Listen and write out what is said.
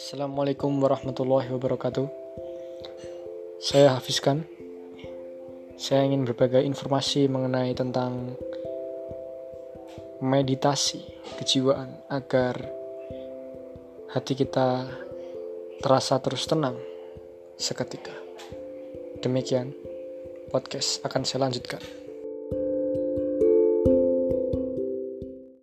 Assalamualaikum warahmatullahi wabarakatuh. Saya Hafizkan. Saya ingin berbagi informasi mengenai tentang meditasi kejiwaan agar hati kita terasa terus tenang seketika. Demikian podcast akan saya lanjutkan.